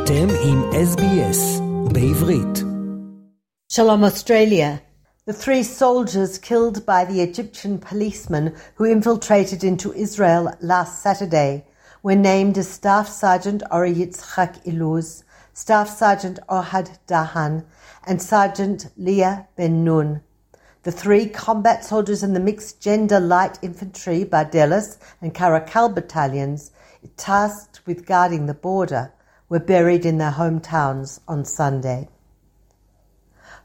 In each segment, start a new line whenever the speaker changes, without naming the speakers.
אתם עם SBS בעברית.
Shalom Australia. The three soldiers killed by the Egyptian policemen who infiltrated into Israel last Saturday were named as Staff Sergeant Ori Yitzchak Iluz, Staff Sergeant Ohad Dahan, and Sergeant Leah Ben Nun. The three combat soldiers in the mixed gender light infantry Bardelis and Caracal battalions, tasked with guarding the border, were buried in their hometowns on Sunday.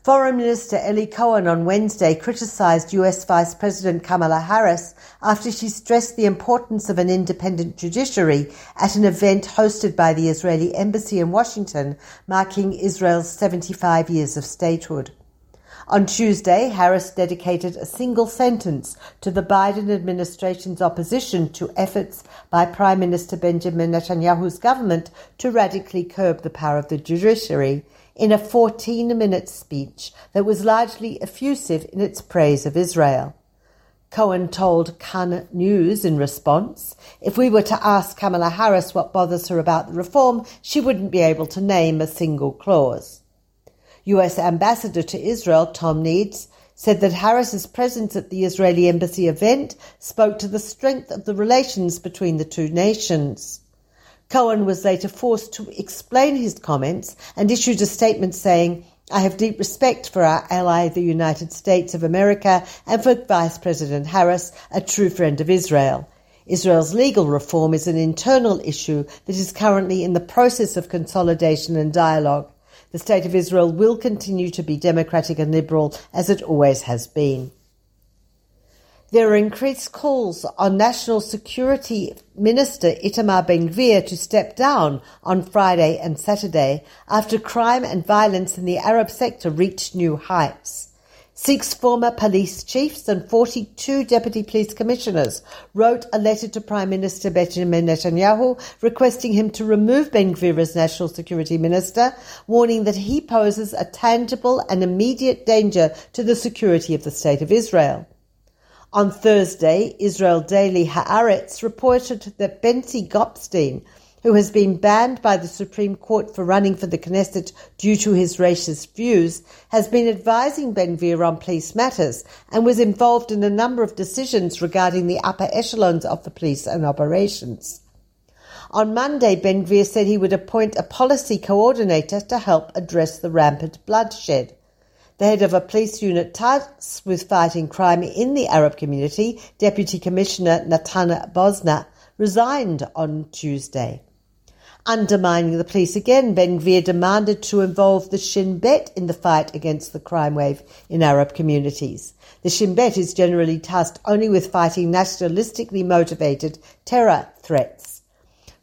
Foreign Minister Eli Cohen on Wednesday criticized US Vice President Kamala Harris after she stressed the importance of an independent judiciary at an event hosted by the Israeli Embassy in Washington marking Israel's 75 years of statehood. On Tuesday, Harris dedicated a single sentence to the Biden administration's opposition to efforts by Prime Minister Benjamin Netanyahu's government to radically curb the power of the judiciary in a 14 minute speech that was largely effusive in its praise of Israel. Cohen told Kan News in response, if we were to ask Kamala Harris what bothers her about the reform, she wouldn't be able to name a single clause. US Ambassador to Israel, Tom Nides, said that Harris's presence at the Israeli embassy event spoke to the strength of the relations between the two nations. Cohen was later forced to explain his comments and issued a statement saying, I have deep respect for our ally, the United States of America, and for Vice President Harris, a true friend of Israel. Israel's legal reform is an internal issue that is currently in the process of consolidation and dialogue. The State of Israel will continue to be democratic and liberal as it always has been. There are increased calls on National Security Minister Itamar Ben-Gvir to step down on Friday and Saturday after crime and violence in the Arab sector reached new heights. Six former police chiefs and 42 deputy police commissioners wrote a letter to Prime Minister Benjamin Netanyahu requesting him to remove Ben Gvir as National Security Minister, warning that he poses a tangible and immediate danger to the security of the State of Israel. On Thursday, Israel Daily Haaretz reported that Benzi Gopstein, who has been banned by the Supreme Court for running for the Knesset due to his racist views, has been advising Ben on police matters and was involved in a number of decisions regarding the upper echelons of the police and operations. On Monday, Ben said he would appoint a policy coordinator to help address the rampant bloodshed. The head of a police unit tasked with fighting crime in the Arab community, Deputy Commissioner Natana Bouzna, resigned on Tuesday. Undermining the police again, Ben Gvir demanded to involve the Shin Bet in the fight against the crime wave in Arab communities. The Shin Bet is generally tasked only with fighting nationalistically motivated terror threats.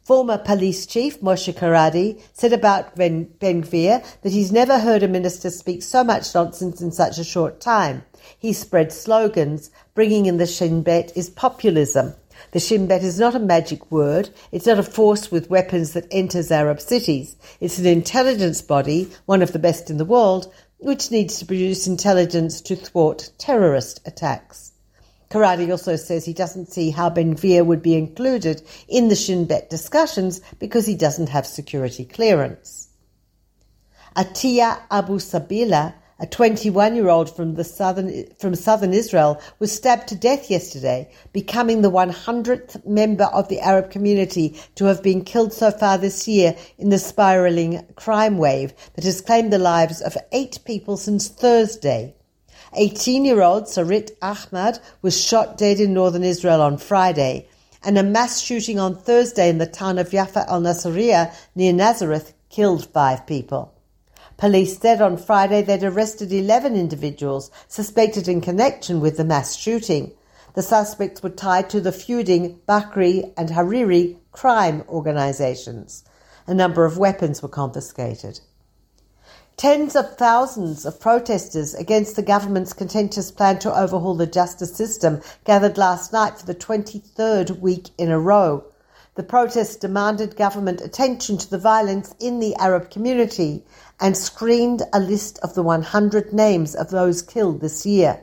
Former police chief Moshe Karadi said about Ben, Gvir that he's never heard a minister speak so much nonsense in such a short time. He spread slogans. Bringing in the Shin Bet is populism. The Shin Bet is not a magic word. It's not a force with weapons that enters Arab cities. It's an intelligence body, one of the best in the world, which needs to produce intelligence to thwart terrorist attacks. Karadi also says he doesn't see how Ben Gvir would be included in the Shin Bet discussions because he doesn't have security clearance. Atiya Abu Sabila, a 21 year old from, the southern, from southern Israel, was stabbed to death yesterday, becoming the 100th member of the Arab community to have been killed so far this year in the spiraling crime wave that has claimed the lives of eight people since Thursday. 18 year old Sarit Ahmad was shot dead in northern Israel on Friday, and a mass shooting on Thursday in the town of Yafa al Nasiriyah near Nazareth killed five people. Police said on Friday they'd arrested 11 individuals suspected in connection with the mass shooting. The suspects were tied to the feuding Bakri and Hariri crime organizations. A number of weapons were confiscated. Tens of thousands of protesters against the government's contentious plan to overhaul the justice system gathered last night for the 23rd week in a row. The protests demanded government attention to the violence in the Arab community and screened a list of the 100 names of those killed this year.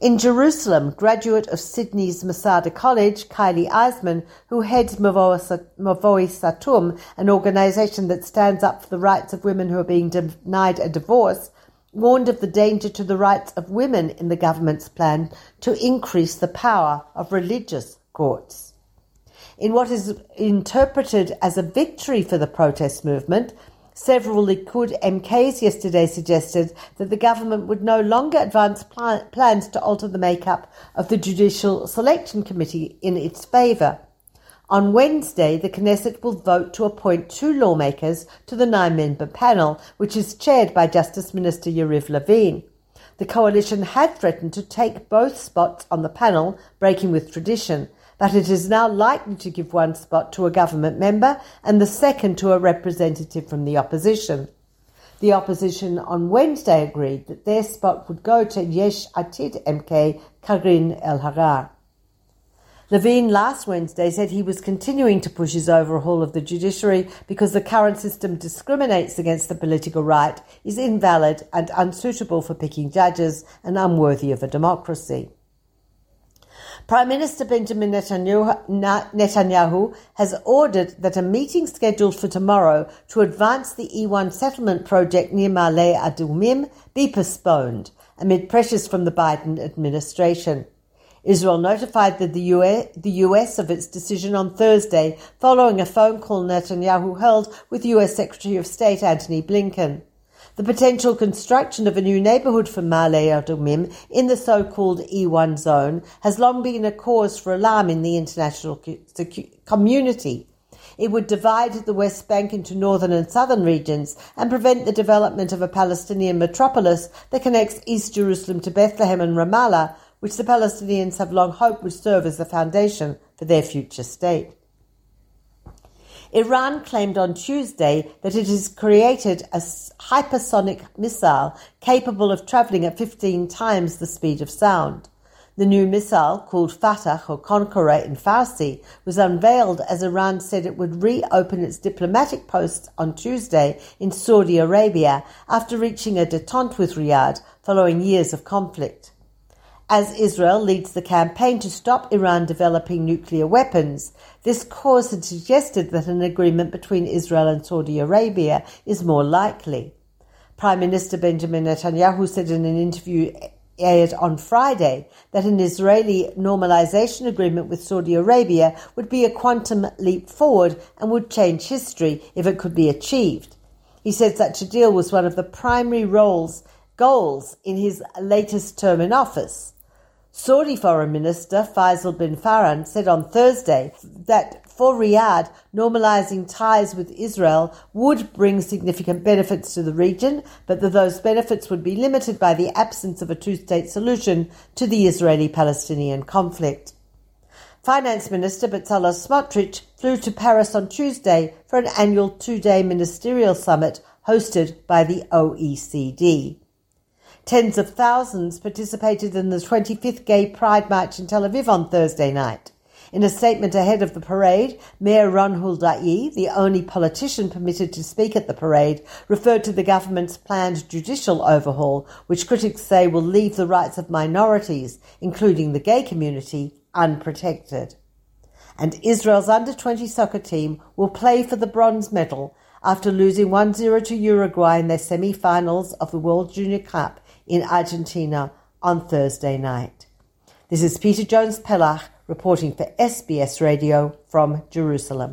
In Jerusalem, graduate of Sydney's Masada College, Kylie Eisman, who heads Mavoi Satum, an organisation that stands up for the rights of women who are being denied a divorce, warned of the danger to the rights of women in the government's plan to increase the power of religious courts. In what is interpreted as a victory for the protest movement, Several Likud MKs yesterday suggested that the government would no longer advance pl- plans to alter the makeup of the Judicial Selection Committee in its favour. On Wednesday, the Knesset will vote to appoint two lawmakers to the nine member panel, which is chaired by Justice Minister Yariv Levin. The coalition had threatened to take both spots on the panel, breaking with tradition but it is now likely to give one spot to a government member and the second to a representative from the opposition. The opposition on Wednesday agreed that their spot would go to Yesh Atid MK Karine Elharar. Levin last Wednesday said he was continuing to push his overhaul of the judiciary because the current system discriminates against the political right, is invalid and unsuitable for picking judges, and unworthy of a democracy. Prime Minister Benjamin Netanyahu has ordered that a meeting scheduled for tomorrow to advance the E1 settlement project near Ma'ale Adumim be postponed amid pressures from the Biden administration. Israel notified the US, the US of its decision on Thursday following a phone call Netanyahu held with US Secretary of State Antony Blinken. The potential construction of a new neighbourhood for Ma'ale Adumim in the so-called E1 zone has long been a cause for alarm in the international community. It would divide the West Bank into northern and southern regions and prevent the development of a Palestinian metropolis that connects East Jerusalem to Bethlehem and Ramallah, which the Palestinians have long hoped would serve as the foundation for their future state. Iran claimed on Tuesday that it has created a hypersonic missile capable of traveling at 15 times the speed of sound. The new missile, called Fattah or Conqueror in Farsi, was unveiled as Iran said it would reopen its diplomatic posts on Tuesday in Saudi Arabia after reaching a detente with Riyadh following years of conflict. As Israel leads the campaign to stop Iran developing nuclear weapons, this cause had suggested that an agreement between Israel and Saudi Arabia is more likely. Prime Minister Benjamin Netanyahu said in an interview aired on Friday that an Israeli normalization agreement with Saudi Arabia would be a quantum leap forward and would change history if it could be achieved. He said such a deal was one of the primary roles, goals in his latest term in office. Saudi Foreign Minister Faisal bin Farhan said on Thursday that for Riyadh, normalizing ties with Israel would bring significant benefits to the region, but that those benefits would be limited by the absence of a two state solution to the Israeli Palestinian conflict. Finance Minister Bezalel Smotrich flew to Paris on Tuesday for an annual two day ministerial summit hosted by the OECD. Tens of thousands participated in the 25th Gay Pride March in Tel Aviv on Thursday night. In a statement ahead of the parade, Mayor Ron Huldai, the only politician permitted to speak at the parade, referred to the government's planned judicial overhaul, which critics say will leave the rights of minorities, including the gay community, unprotected. And Israel's under 20 soccer team will play for the bronze medal after losing 1 0 to Uruguay in their semi finals of the World Junior Cup in Argentina on Thursday night. This is Peta Jones Pellach reporting for SBS Radio from Jerusalem.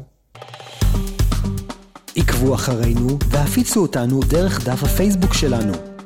עקבו אחרינו והפיצו אותנו דרך דף הפייסבוק שלנו.